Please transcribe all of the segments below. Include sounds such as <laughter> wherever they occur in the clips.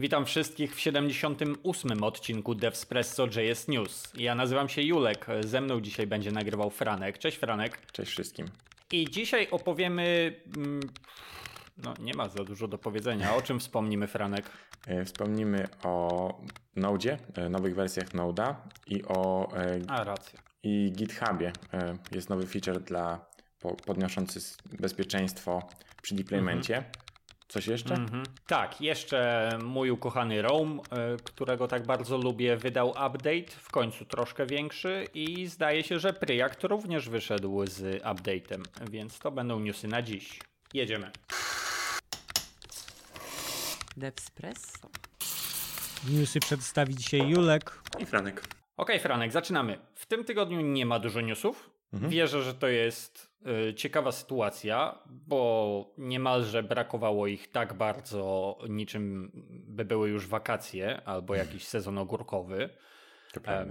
Witam wszystkich w 78. odcinku Devspresso JS News. Ja nazywam się Julek, ze mną dzisiaj będzie nagrywał Franek. Cześć Franek. Cześć wszystkim. I dzisiaj opowiemy... mm, No, nie ma za dużo do powiedzenia. O czym wspomnimy, Franek? E, Wspomnimy o Node, e, nowych wersjach Node'a i o e, A, racja. i GitHubie. Jest nowy feature dla po- podnoszący bezpieczeństwo przy deploymencie. Coś jeszcze? Mhm. Tak, jeszcze mój ukochany Rome, y, którego tak bardzo lubię, wydał update, w końcu troszkę większy i zdaje się, że Preact również wyszedł z update'em, więc to będą newsy na dziś. Jedziemy. Devspresso. Newsy przedstawi dzisiaj Julek. I Franek. Okej, Franek, zaczynamy. W tym tygodniu nie ma dużo newsów. Wierzę, że to jest y, ciekawa sytuacja, bo niemalże brakowało ich tak bardzo, niczym by były już wakacje albo jakiś sezon ogórkowy.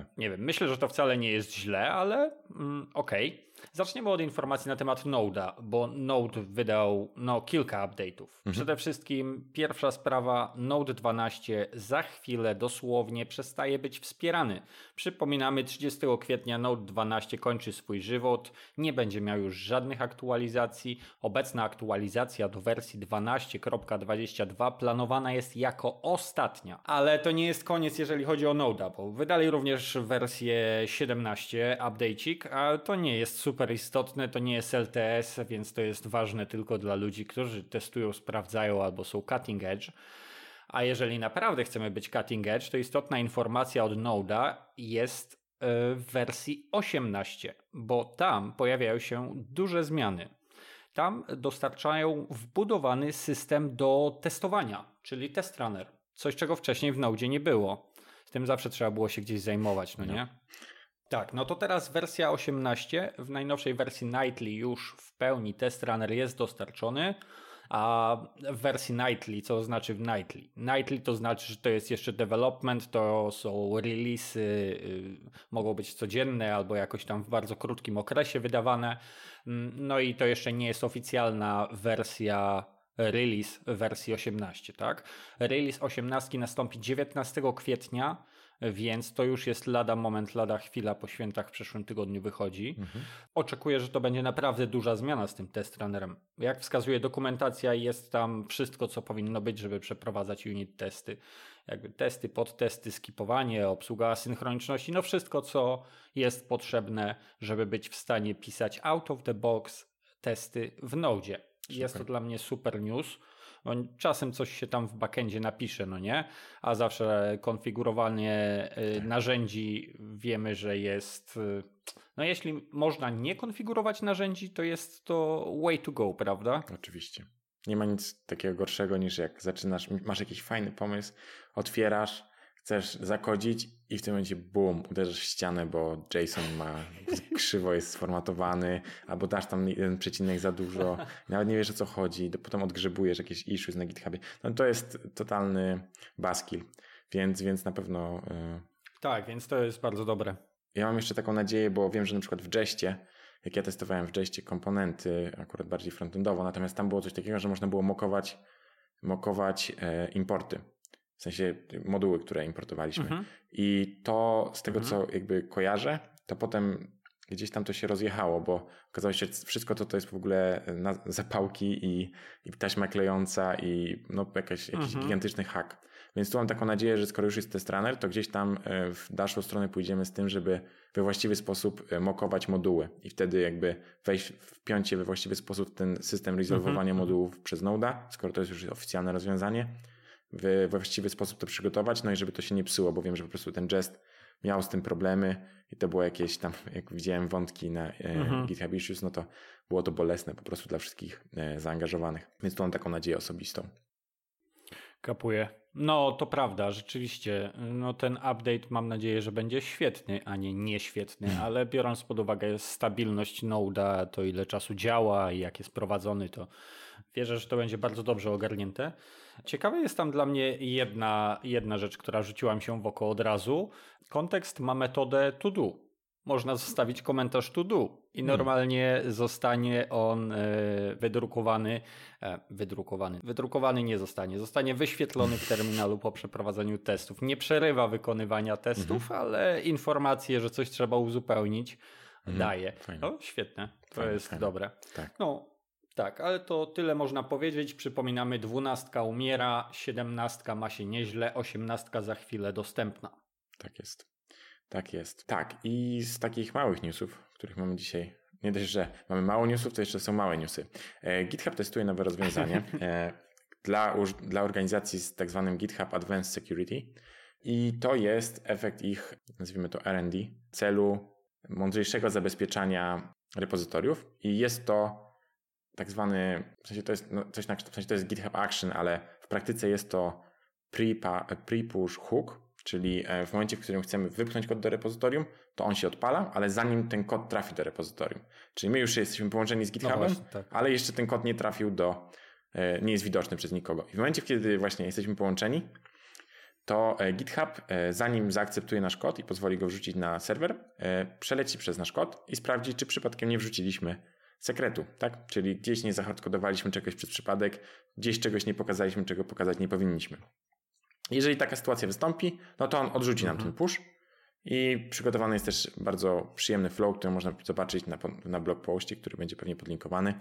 E, nie wiem, myślę, że to wcale nie jest źle, ale mm, okej. Zaczniemy od informacji na temat Node'a, bo Node wydał no, kilka update'ów. Przede wszystkim pierwsza sprawa, Node 12 za chwilę dosłownie przestaje być wspierany. Przypominamy, 30 kwietnia Node 12 kończy swój żywot, nie będzie miał już żadnych aktualizacji. Obecna aktualizacja do wersji 12.22 planowana jest jako ostatnia. Ale to nie jest koniec, jeżeli chodzi o Node'a, bo wydali również wersję 17, update'ik, a to nie jest super istotne, to nie jest LTS, więc to jest ważne tylko dla ludzi, którzy testują, sprawdzają albo są cutting edge. A jeżeli naprawdę chcemy być cutting edge, to istotna informacja od Node'a jest e, w wersji 18, bo tam pojawiają się duże zmiany. Tam dostarczają wbudowany system do testowania, czyli test runner. Coś, czego wcześniej w Node nie było. Z tym zawsze trzeba było się gdzieś zajmować, no, nie? Tak, no to teraz wersja 18. W najnowszej wersji Nightly już w pełni test runner jest dostarczony. A w wersji Nightly, co znaczy w Nightly? Nightly to znaczy, że to jest jeszcze development, to są releasy, y, mogą być codzienne albo jakoś tam w bardzo krótkim okresie wydawane. Mm, No i to jeszcze nie jest oficjalna wersja release wersji 18, tak? Release 18 nastąpi 19 kwietnia, więc to już jest lada moment, lada chwila po świętach w przyszłym tygodniu wychodzi. Oczekuję, że to będzie naprawdę duża zmiana z tym test runnerem. Jak wskazuje dokumentacja, jest tam wszystko, co powinno być, żeby przeprowadzać unit testy. Jakby testy, podtesty, skipowanie, obsługa asynchroniczności, no wszystko, co jest potrzebne, żeby być w stanie pisać out of the box testy w Node. Jest to dla mnie super news. Bo czasem coś się tam w backendzie napisze, no nie? A zawsze konfigurowanie y, narzędzi wiemy, że jest. y, No jeśli można nie konfigurować narzędzi, to jest to way to go, prawda? Oczywiście. Nie ma nic takiego gorszego niż jak zaczynasz, masz jakiś fajny pomysł, otwierasz, chcesz zakodzić i w tym momencie bum, uderzysz w ścianę, bo JSON ma krzywo jest sformatowany, albo dasz tam jeden przecinek za dużo, <laughs> nawet nie wiesz o co chodzi, potem odgrzebujesz jakieś issues na GitHubie. No to jest totalny baskill, więc, więc na pewno y, Tak, więc to jest bardzo dobre. ja mam jeszcze taką nadzieję, bo wiem, że na przykład w Jeście, jak ja testowałem w Jeście komponenty, akurat bardziej frontendowo, natomiast tam było coś takiego, że można było mokować, mokować e, importy. W sensie moduły, które importowaliśmy. Mhm. I to z tego, co jakby kojarzę, to potem gdzieś tam to się rozjechało, bo okazało się, że wszystko to to jest w ogóle na, zapałki i, i taśma klejąca i no, jakaś, jakiś Mhm. gigantyczny hack. Więc tu mam taką nadzieję, że skoro już jest test runner, to gdzieś tam e, w dalszą stronę pójdziemy z tym, żeby we właściwy sposób e, mokować moduły i wtedy jakby wejść, wpiąć je we właściwy sposób w ten system rezolwowania modułów przez Node'a, skoro to jest już oficjalne rozwiązanie, we, właściwy sposób to przygotować, no i żeby to się nie psuło, bo wiem, że po prostu ten jest miał z tym problemy i to było jakieś tam, jak widziałem wątki na e, GitHub Issues, no to było to bolesne po prostu dla wszystkich e, zaangażowanych. Więc tu mam taką nadzieję osobistą. Kapuję. No, to prawda, rzeczywiście. No, ten update mam nadzieję, że będzie świetny, a nie nieświetny, ale biorąc pod uwagę stabilność Node'a, to ile czasu działa i jak jest prowadzony, to wierzę, że to będzie bardzo dobrze ogarnięte. Ciekawe jest tam dla mnie jedna, jedna rzecz, która rzuciła mi się w oko od razu. Kontekst ma metodę to do. można zostawić komentarz to do i Hmm. normalnie zostanie on e, wydrukowany, e, wydrukowany, wydrukowany nie zostanie, zostanie wyświetlony w terminalu po przeprowadzeniu testów. Nie przerywa wykonywania testów, Mhm. ale informacje, że coś trzeba uzupełnić daje. Fajnie. No świetne, to Fajne, jest fajne. dobre. Tak. No, tak, ale to tyle można powiedzieć. Przypominamy, dwunastka umiera, siedemnastka ma się nieźle, osiemnastka za chwilę dostępna. Tak jest. Tak jest. Tak, i z takich małych newsów, których mamy dzisiaj, nie dość, że mamy mało newsów, to jeszcze są małe newsy. E, GitHub testuje nowe rozwiązanie <laughs> e, dla, dla organizacji z tak zwanym GitHub Advanced Security i to jest efekt ich, nazwijmy to R&D, celu mądrzejszego zabezpieczania repozytoriów i jest to tak zwany, w sensie to jest no, coś na, w sensie to jest GitHub Action, ale w praktyce jest to pre-push hook, czyli e, w momencie, w którym chcemy wypchnąć kod do repozytorium, to on się odpala, ale zanim ten kod trafi do repozytorium. Czyli my już jesteśmy połączeni z GitHubem, właśnie, tak. ale jeszcze ten kod nie trafił do, e, nie jest widoczny przez nikogo. I w momencie, kiedy właśnie jesteśmy połączeni, to e, GitHub, zanim zaakceptuje nasz kod i pozwoli go wrzucić na serwer, przeleci przez nasz kod i sprawdzi, czy przypadkiem nie wrzuciliśmy sekretu, tak? Czyli gdzieś nie zahardkodowaliśmy czegoś przez przypadek, gdzieś czegoś nie pokazaliśmy, czego pokazać nie powinniśmy. Jeżeli taka sytuacja wystąpi, no to on odrzuci nam ten push i przygotowany jest też bardzo przyjemny flow, który można zobaczyć na, na blog poście, który będzie pewnie podlinkowany,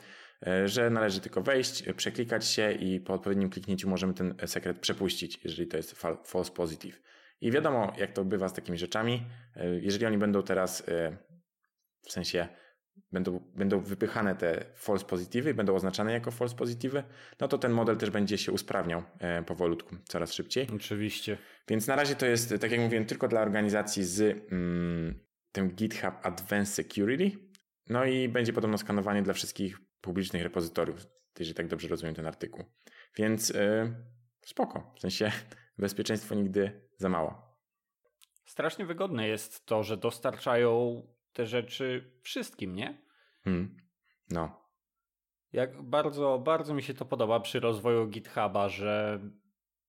e, że należy tylko wejść, e, przeklikać się i po odpowiednim kliknięciu możemy ten sekret przepuścić, jeżeli to jest fal- false positive. I wiadomo, jak to bywa z takimi rzeczami. E, Jeżeli oni będą teraz, w sensie będą, będą wypychane te false positive, będą oznaczane jako false positive, no to ten model też będzie się usprawniał e, powolutku, coraz szybciej. Oczywiście. Więc na razie to jest, tak jak mówiłem, tylko dla organizacji z mm, tym GitHub Advanced Security. No i będzie podobno skanowanie dla wszystkich publicznych repozytoriów, jeżeli tak dobrze rozumiem ten artykuł. Więc yy, spoko, w sensie <laughs> bezpieczeństwo nigdy za mało. Strasznie wygodne jest to, że dostarczają te rzeczy wszystkim, nie? Hmm. No, Jak bardzo, bardzo mi się to podoba przy rozwoju GitHuba, że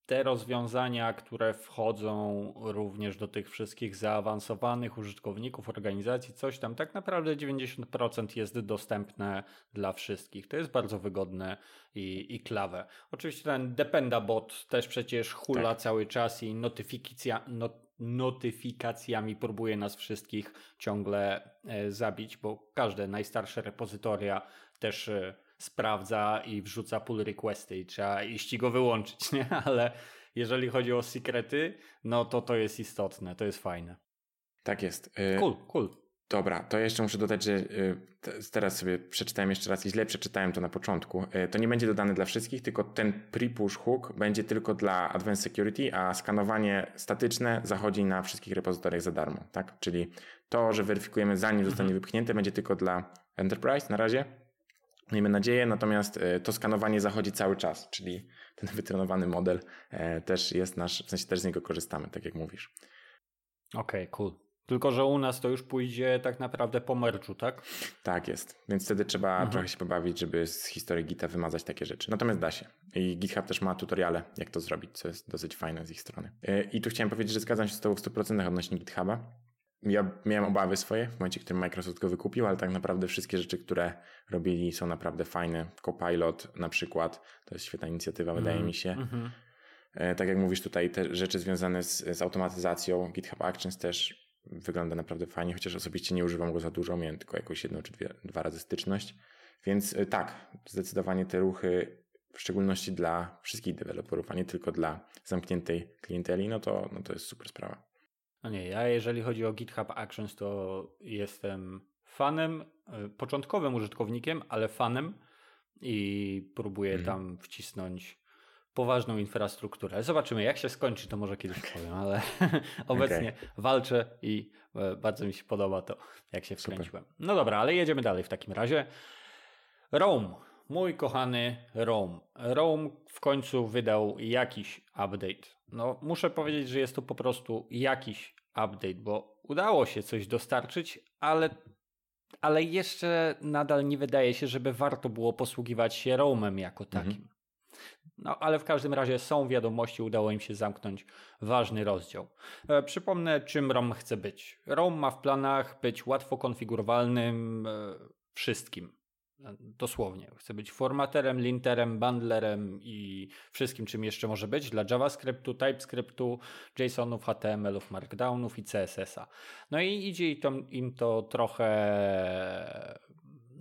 te rozwiązania, które wchodzą również do tych wszystkich zaawansowanych użytkowników, organizacji, coś tam, tak naprawdę 90% jest dostępne dla wszystkich. To jest bardzo wygodne i, i klawe. Oczywiście ten Dependabot też przecież hula Tak. cały czas i notyfikacja, not, notyfikacjami próbuje nas wszystkich ciągle e, zabić, bo każde najstarsze repozytoria też e, sprawdza i wrzuca pull requesty i trzeba iść i go wyłączyć, <laughs> nie? Ale jeżeli chodzi o sekrety, no to to jest istotne, to jest fajne. tak jest. Yy, Cool, cool. Dobra, to jeszcze muszę dodać, że y, te- teraz sobie przeczytałem jeszcze raz i źle przeczytałem to na początku. Y, To nie będzie dodane dla wszystkich, tylko ten pre-push hook będzie tylko dla Advanced Security, a skanowanie statyczne zachodzi na wszystkich repozytoriach za darmo, tak? Czyli to, że weryfikujemy zanim zostanie wypchnięte, będzie tylko dla Enterprise na razie. Miejmy nadzieję, natomiast y, to skanowanie zachodzi cały czas, czyli ten wytrenowany model e, też jest nasz, w sensie też z niego korzystamy, tak jak mówisz. Okej, cool. Tylko, że u nas to już pójdzie tak naprawdę po merczu, tak? Tak jest, więc wtedy trzeba Mhm. trochę się pobawić, żeby z historii Gita wymazać takie rzeczy. Natomiast da się. I GitHub też ma tutoriale, jak to zrobić, co jest dosyć fajne z ich strony. Yy, I tu chciałem powiedzieć, że zgadzam się z Tobą w 100% odnośnie GitHuba. Ja miałem obawy swoje w momencie, w którym Microsoft go wykupił, ale tak naprawdę wszystkie rzeczy, które robili są naprawdę fajne. Copilot na przykład, to jest świetna inicjatywa, wydaje mi się. Mhm. E, Tak jak mówisz tutaj, te rzeczy związane z, z automatyzacją, GitHub Actions też wygląda naprawdę fajnie, chociaż osobiście nie używam go za dużo, miałem tylko jakąś jedną czy dwie, dwa razy styczność. Więc e, tak, zdecydowanie te ruchy, w szczególności dla wszystkich deweloperów, a nie tylko dla zamkniętej klienteli, no to, no to jest super sprawa. No nie, ja jeżeli chodzi o GitHub Actions, to jestem fanem, y, początkowym użytkownikiem, ale fanem i próbuję Mhm. tam wcisnąć poważną infrastrukturę. Zobaczymy, jak się skończy, to może kiedyś powiem, ale <laughs> obecnie walczę i e, bardzo mi się podoba to, jak się Super. wkręciłem. No dobra, ale jedziemy dalej w takim razie. Rome, mój kochany Rome. Rome w końcu wydał jakiś update. No, muszę powiedzieć, że jest to po prostu jakiś update, bo udało się coś dostarczyć, ale, ale jeszcze nadal nie wydaje się, żeby warto było posługiwać się Rome'em jako takim. No, ale w każdym razie są wiadomości, udało im się zamknąć ważny rozdział. E, przypomnę, czym ROM chce być. ROM ma w planach być łatwo konfigurowalnym e, wszystkim. E, dosłownie. Chce być formaterem, linterem, bundlerem i wszystkim, czym jeszcze może być dla JavaScriptu, TypeScriptu, JSONów, HTML-ów, Markdownów i CSS-a. No i idzie im to trochę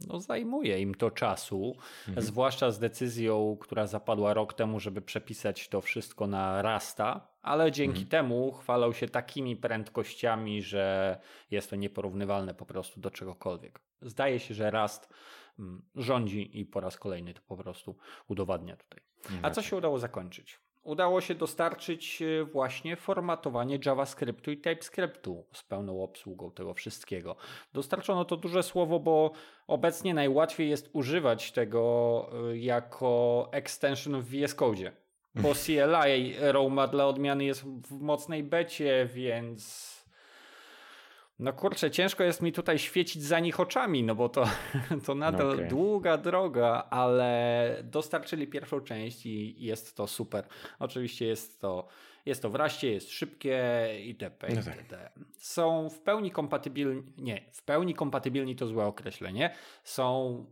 no, zajmuje im to czasu, mhm. zwłaszcza z decyzją, która zapadła rok temu, żeby przepisać to wszystko na Rasta, ale dzięki mhm. temu chwalą się takimi prędkościami, że jest to nieporównywalne po prostu do czegokolwiek. Zdaje się, że Rast rządzi i po raz kolejny to po prostu udowadnia tutaj. A co się udało zakończyć? udało się dostarczyć e, właśnie formatowanie JavaScriptu i TypeScriptu z pełną obsługą tego wszystkiego. Dostarczono to duże słowo, bo obecnie najłatwiej jest używać tego e, jako extension w VS Code. Bo <laughs> CLI Roma dla odmiany jest w mocnej becie, więc no kurczę, ciężko jest mi tutaj świecić za nich oczami, no bo to, <laughs> to nadal okay. długa droga, ale dostarczyli pierwszą część i jest to super. Oczywiście jest to, jest to wraście, jest szybkie itp. No tak. Są w pełni kompatybilni, nie, w pełni kompatybilni to złe określenie, są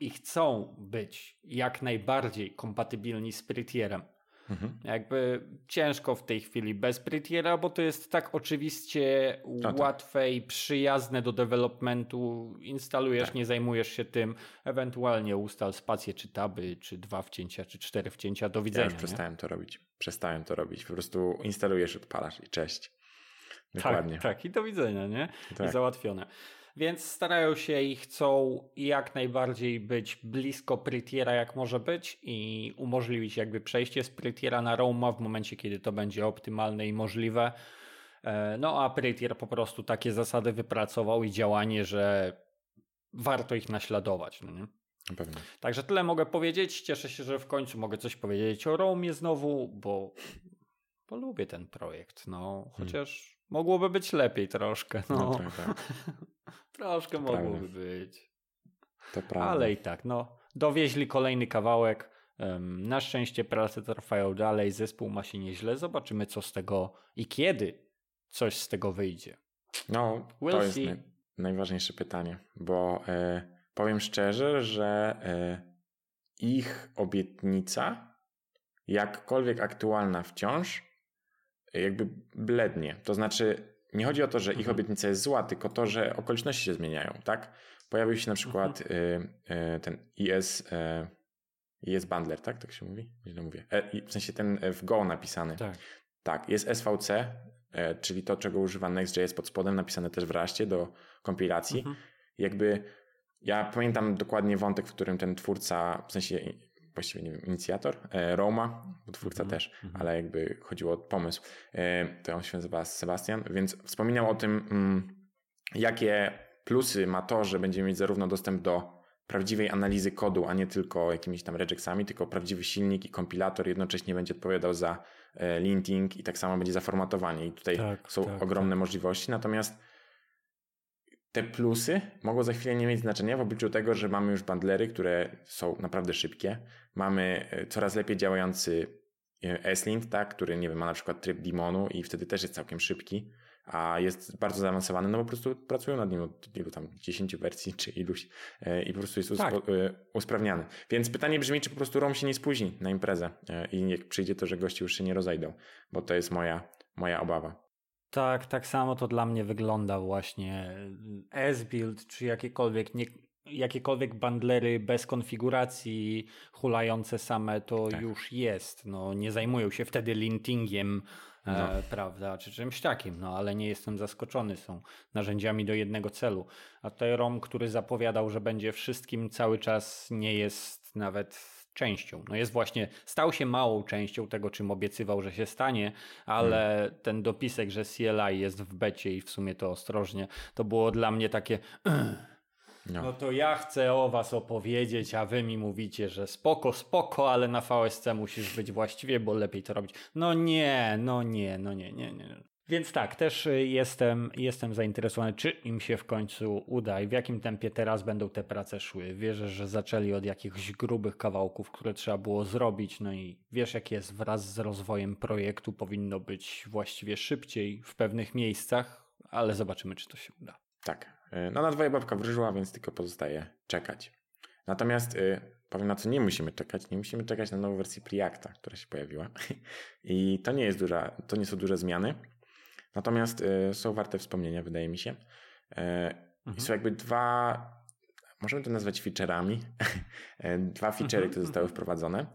i chcą być jak najbardziej kompatybilni z Pretierem. Mhm. Jakby ciężko w tej chwili bez Prettiera, bo to jest tak oczywiście tak. łatwe i przyjazne do developmentu. Instalujesz, tak. nie zajmujesz się tym, ewentualnie ustal spację czy taby, czy dwa wcięcia, czy cztery wcięcia, do widzenia. Ja już przestałem to robić. Przestałem to robić. Po prostu instalujesz, odpalasz i cześć. Dokładnie. Tak, tak. i do widzenia, nie? Tak. I załatwione. Więc starają się i chcą jak najbardziej być blisko Prettiera jak może być i umożliwić jakby przejście z Prettiera na Roma w momencie, kiedy to będzie optymalne i możliwe. E, no a Prettier po prostu takie zasady wypracował i działanie, że warto ich naśladować. No nie? Pewnie. Także tyle mogę powiedzieć. Cieszę się, że w końcu mogę coś powiedzieć o Romie znowu, bo, bo lubię ten projekt. No, hmm. chociaż hmm. mogłoby być lepiej troszkę. No, no tak, tak. <laughs> Troszkę to mogłoby prawda. być. To prawda. Ale i tak, no. Dowieźli kolejny kawałek. Na szczęście prace trwają dalej, zespół ma się nieźle. Zobaczymy, co z tego i kiedy coś z tego wyjdzie. No, we'll to jest naj, najważniejsze pytanie, bo e, powiem szczerze, że e, ich obietnica, jakkolwiek aktualna wciąż, jakby blednie. To znaczy, nie chodzi o to, że ich mhm. obietnica jest zła, tylko to, że okoliczności się zmieniają, tak? Pojawił się na przykład mhm. y, y, ten IS, y, IS Bundler, tak? Tak się mówi? Źle mówię. E, w sensie ten w Go napisany. Tak. Tak, jest SVC, e, czyli to, czego używa Next.js pod spodem, napisane też w Raście do kompilacji. Mhm. Jakby ja pamiętam dokładnie wątek, w którym ten twórca, w sensie właściwie nie wiem, inicjator, e, Roma, twórca mm-hmm. też, mm-hmm. ale jakby chodziło o pomysł. E, to on się nazywa Sebastian, więc wspominał o tym, mm, jakie plusy ma to, że będziemy mieć zarówno dostęp do prawdziwej analizy kodu, a nie tylko jakimiś tam regexami, tylko prawdziwy silnik i kompilator jednocześnie będzie odpowiadał za e, linting i tak samo będzie za formatowanie. I tutaj tak, są tak, ogromne tak. możliwości. Natomiast te plusy mogą za chwilę nie mieć znaczenia w obliczu tego, że mamy już bundlery, które są naprawdę szybkie. Mamy e, coraz lepiej działający e, S-Lint, tak, który nie wiem, ma na przykład tryb demonu i wtedy też jest całkiem szybki, a jest bardzo zaawansowany, no po prostu pracują nad nim od ilu tam 10 wersji czy iluś e, i po prostu jest tak. usprawniany. Więc pytanie brzmi, czy po prostu ROM się nie spóźni na imprezę i jak przyjdzie to, że goście już się nie rozejdą, bo to jest moja, moja obawa. Tak, tak samo to dla mnie wygląda właśnie. S-Build czy jakiekolwiek, nie, jakiekolwiek bundlery bez konfiguracji hulające same to tak. już jest. No, nie zajmują się wtedy lintingiem, e, no. e, prawda, czy czymś takim, no ale nie jestem zaskoczony. Są narzędziami do jednego celu. A tutaj ROM, który zapowiadał, że będzie wszystkim cały czas nie jest nawet częścią. No jest właśnie, stał się małą częścią tego, czym obiecywał, że się stanie, ale hmm. ten dopisek, że CLI jest w becie i w sumie to ostrożnie, to było dla mnie takie. No. no. to ja chcę o was opowiedzieć, a wy mi mówicie, że spoko, spoko, ale na VSC musisz być właściwie, bo lepiej to robić. No nie, no nie, no nie, nie, nie. Więc tak, też y, jestem, jestem zainteresowany, czy im się w końcu uda i w jakim tempie teraz będą te prace szły. Wierzę, że zaczęli od jakichś grubych kawałków, które trzeba było zrobić, no i wiesz, jak jest wraz z rozwojem projektu, powinno być właściwie szybciej w pewnych miejscach, ale zobaczymy, czy to się uda. Tak. Y, no na dwoje babka wróżyła, więc tylko pozostaje czekać. Natomiast y, powiem na co nie musimy czekać. Nie musimy czekać na nową wersję Preacta, która się pojawiła. <laughs> I to nie jest duża, to nie są duże zmiany. Natomiast y, są warte wspomnienia, wydaje mi się. Y, Mhm. Są jakby dwa, możemy to nazwać featureami, <laughs> dwa feature'y, Mhm, które zostały mhm. wprowadzone.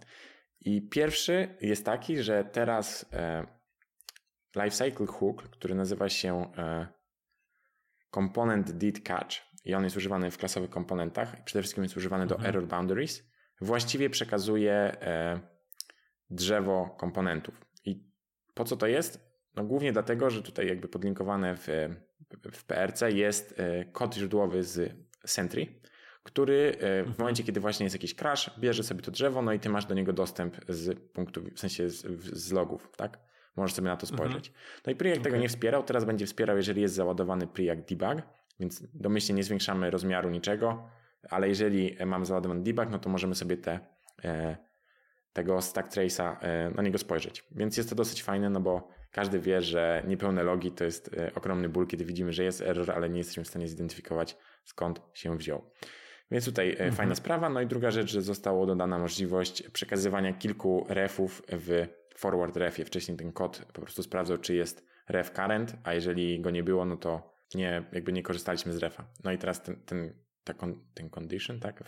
I pierwszy jest taki, że teraz e, lifecycle hook, który nazywa się e, component did catch i on jest używany w klasowych komponentach i przede wszystkim jest używany do Mhm. error boundaries, właściwie przekazuje e, drzewo komponentów. I po co to jest? No głównie dlatego, że tutaj jakby podlinkowane w, w PRC jest e, kod źródłowy z Sentry, który e, w momencie, kiedy właśnie jest jakiś crash, bierze sobie to drzewo, no i ty masz do niego dostęp z punktu, w sensie z, z logów, tak? Możesz sobie na to spojrzeć. No i Preact tego Okej. nie wspierał, teraz będzie wspierał, jeżeli jest załadowany Preact debug, więc domyślnie nie zwiększamy rozmiaru niczego, ale jeżeli e, mam załadowany debug, no to możemy sobie te, tego stack trace'a na niego spojrzeć. Więc jest to dosyć fajne, no bo każdy wie, że niepełne logi to jest e, ogromny ból, kiedy widzimy, że jest error, ale nie jesteśmy w stanie zidentyfikować skąd się wziął. Więc tutaj e, fajna sprawa. No i druga rzecz, że zostało dodana możliwość przekazywania kilku refów w forward refie. Wcześniej ten kod po prostu sprawdzał, czy jest ref current, a jeżeli go nie było, no to nie, jakby nie korzystaliśmy z refa. No i teraz ten, ten, ta con, ten condition, tak? <laughs>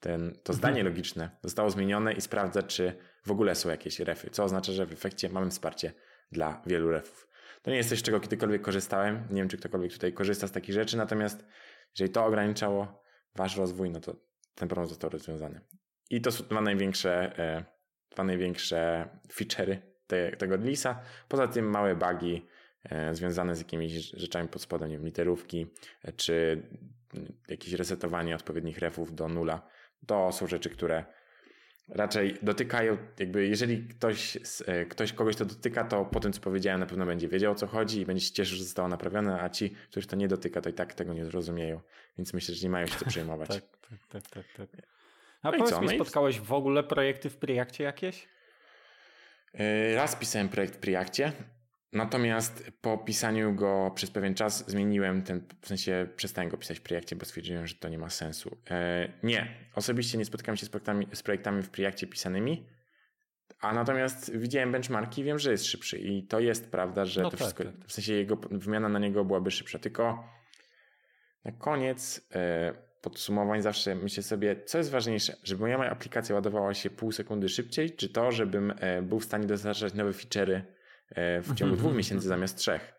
Ten, to zdanie logiczne zostało zmienione i sprawdza, czy w ogóle są jakieś refy, co oznacza, że w efekcie mamy wsparcie dla wielu refów. To nie jest coś, z czego kiedykolwiek korzystałem. Nie wiem, czy ktokolwiek tutaj korzysta z takich rzeczy, natomiast jeżeli to ograniczało wasz rozwój, no to ten problem został rozwiązany. I to są dwa największe, e, dwa największe feature'y te, tego release'a. Poza tym małe bugi e, związane z jakimiś rzeczami pod spodem, nie wiem, literówki, e, czy jakieś resetowanie odpowiednich refów do nula. To są rzeczy, które raczej dotykają, jakby jeżeli ktoś, e, ktoś kogoś to dotyka, to po tym, co powiedziałem, na pewno będzie wiedział, o co chodzi i będzie się cieszył, że zostało naprawione, a ci, których to nie dotyka, to i tak tego nie zrozumieją. Więc myślę, że nie mają się co <laughs> przejmować. Tak, tak, tak, tak. tak. A No powiedz co? mi, No i- spotkałeś w ogóle projekty w Preakcie jakieś? E, Raz pisałem projekt w Preactie, natomiast po pisaniu go przez pewien czas zmieniłem ten, w sensie przestałem go pisać w Preactie, bo stwierdziłem, że to nie ma sensu. E, nie, osobiście nie spotkałem się z projektami, z projektami w Preactie pisanymi, a natomiast widziałem benchmarki i wiem, że jest szybszy i to jest prawda, że No to tak, wszystko, tak, tak. w sensie jego wymiana na niego byłaby szybsza, tylko na koniec e, podsumowań zawsze myślę sobie, co jest ważniejsze, żeby moja aplikacja ładowała się pół sekundy szybciej, czy to, żebym e, był w stanie dostarczać nowe feature'y w ciągu dwóch miesięcy zamiast trzech.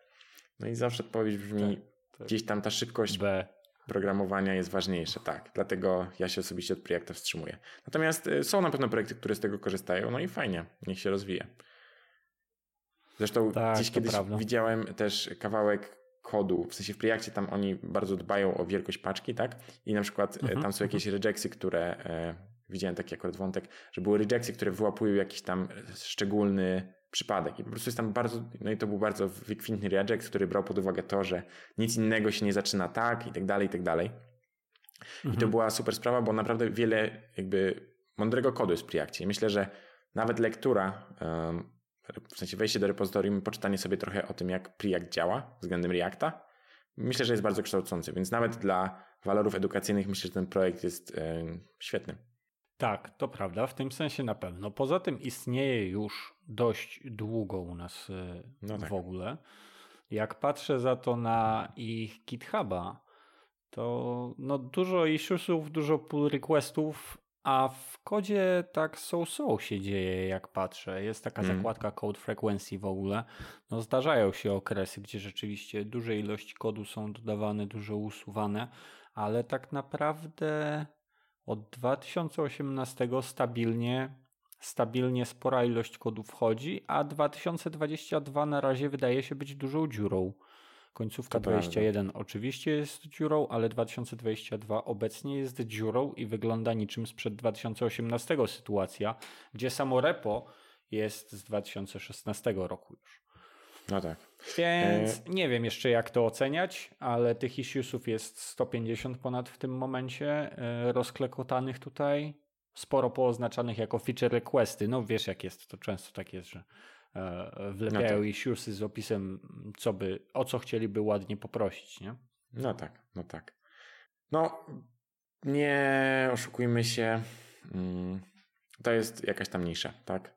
No i zawsze odpowiedź brzmi, tak. gdzieś tam ta szybkość B. programowania jest ważniejsza, tak. Dlatego ja się osobiście od projektu wstrzymuję. Natomiast e, są na pewno projekty, które z tego korzystają, no i fajnie, niech się rozwija. Zresztą Tak, gdzieś kiedyś prawda. widziałem też kawałek kodu, w sensie w Preactie tam oni bardzo dbają o wielkość paczki, tak? I na przykład e, Mhm, tam są jakieś rejectsy, które e, widziałem taki akurat wątek, że były rejectsy, które wyłapują jakiś tam e, szczególny przypadek i po prostu jest tam bardzo, no i to był bardzo wykwintny reject, który brał pod uwagę to, że nic innego się nie zaczyna tak i tak dalej, i tak dalej. I to Mhm. była super sprawa, bo naprawdę wiele jakby mądrego kodu jest w Preactie. Myślę, że nawet lektura, w sensie wejście do repozytorium, poczytanie sobie trochę o tym, jak Preact działa względem Reacta, myślę, że jest bardzo kształcący, więc nawet dla walorów edukacyjnych myślę, że ten projekt jest świetny. Tak, to prawda, w tym sensie na pewno. Poza tym istnieje już dość długo u nas y, No tak. w ogóle. Jak patrzę za to na ich GitHuba, to no dużo issuesów, dużo pull requestów, a w kodzie tak so-so się dzieje, jak patrzę. Jest taka Mm. zakładka code frequency w ogóle. No zdarzają się okresy, gdzie rzeczywiście duże ilości kodu są dodawane, dużo usuwane, ale tak naprawdę od 2018 stabilnie, stabilnie spora ilość kodu wchodzi, a 2022 na razie wydaje się być dużą dziurą. Końcówka To prawda. 21 oczywiście jest dziurą, ale 2022 obecnie jest dziurą i wygląda niczym sprzed 2018 sytuacja, gdzie samo repo jest z 2016 roku już. No tak. Więc E- nie wiem jeszcze jak to oceniać, ale tych issuesów jest 150 ponad w tym momencie, e, rozklekotanych tutaj, sporo pooznaczanych jako feature requesty. No wiesz jak jest, to często tak jest, że e, wlepiają No tak. issuesy z opisem, co by, o co chcieliby ładnie poprosić, nie? No tak, no tak. No, nie oszukujmy się. mm, To jest jakaś tam nisza, tak?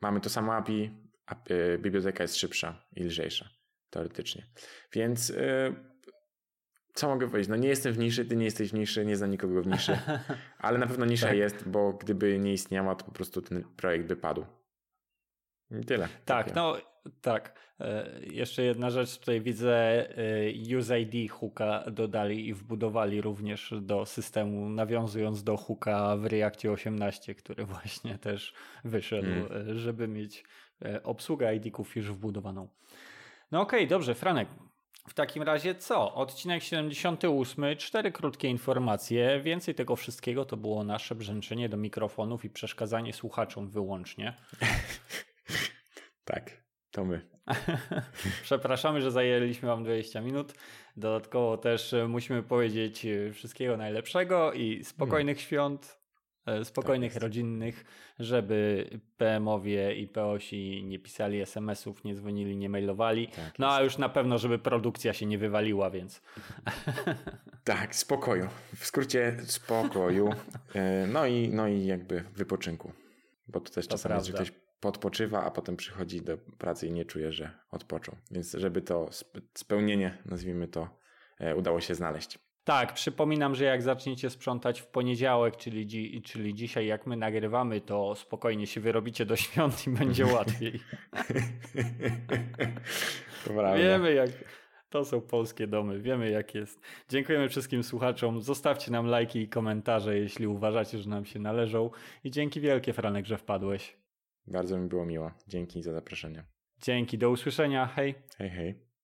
Mamy to samo API, a e, biblioteka jest szybsza i lżejsza, teoretycznie. Więc e, co mogę powiedzieć? No nie jestem w niszy, ty nie jesteś w niszy, nie znam nikogo w niszy, <laughs> ale na pewno nisza Tak. jest, bo gdyby nie istniała, to po prostu ten projekt by padł. Tyle. Tak, no tak. E, Jeszcze jedna rzecz, tutaj widzę e, UseID hooka dodali i wbudowali również do systemu, nawiązując do hooka w Reactie 18, który <laughs> właśnie też wyszedł, Mm. e, żeby mieć obsługę ID-ków już wbudowaną. No okej, dobrze, Franek. W takim razie co? Odcinek 78, cztery krótkie informacje. Więcej tego wszystkiego to było nasze brzęczenie do mikrofonów i przeszkadzanie słuchaczom wyłącznie. <laughs> Tak, to my. <laughs> Przepraszamy, że zajęliśmy Wam 20 minut. Dodatkowo też e, musimy powiedzieć e, wszystkiego najlepszego i spokojnych świąt, e, spokojnych jest. rodzinnych, żeby PM-owie i POsi nie pisali SMS-ów, nie dzwonili, nie mailowali. Tak no a już na pewno, żeby produkcja się nie wywaliła, więc <laughs> Tak, spokoju. W skrócie spokoju. <laughs> No i, no i jakby wypoczynku. Bo to też To czasami jest, że ktoś podpoczywa, a potem przychodzi do pracy i nie czuje, że odpoczął. Więc żeby to sp- spełnienie, nazwijmy to, e, udało się znaleźć. Tak, przypominam, że jak zaczniecie sprzątać w poniedziałek, czyli, dzi- czyli dzisiaj, jak my nagrywamy, to spokojnie się wyrobicie do świąt i będzie <laughs> łatwiej. Wiemy jak. To są polskie domy, wiemy jak jest. Dziękujemy wszystkim słuchaczom. Zostawcie nam lajki i komentarze, jeśli uważacie, że nam się należą. I dzięki wielkie, Franek, że wpadłeś. Bardzo mi było miło. Dzięki za zaproszenie. Dzięki, do usłyszenia. Hej. Hej, hej.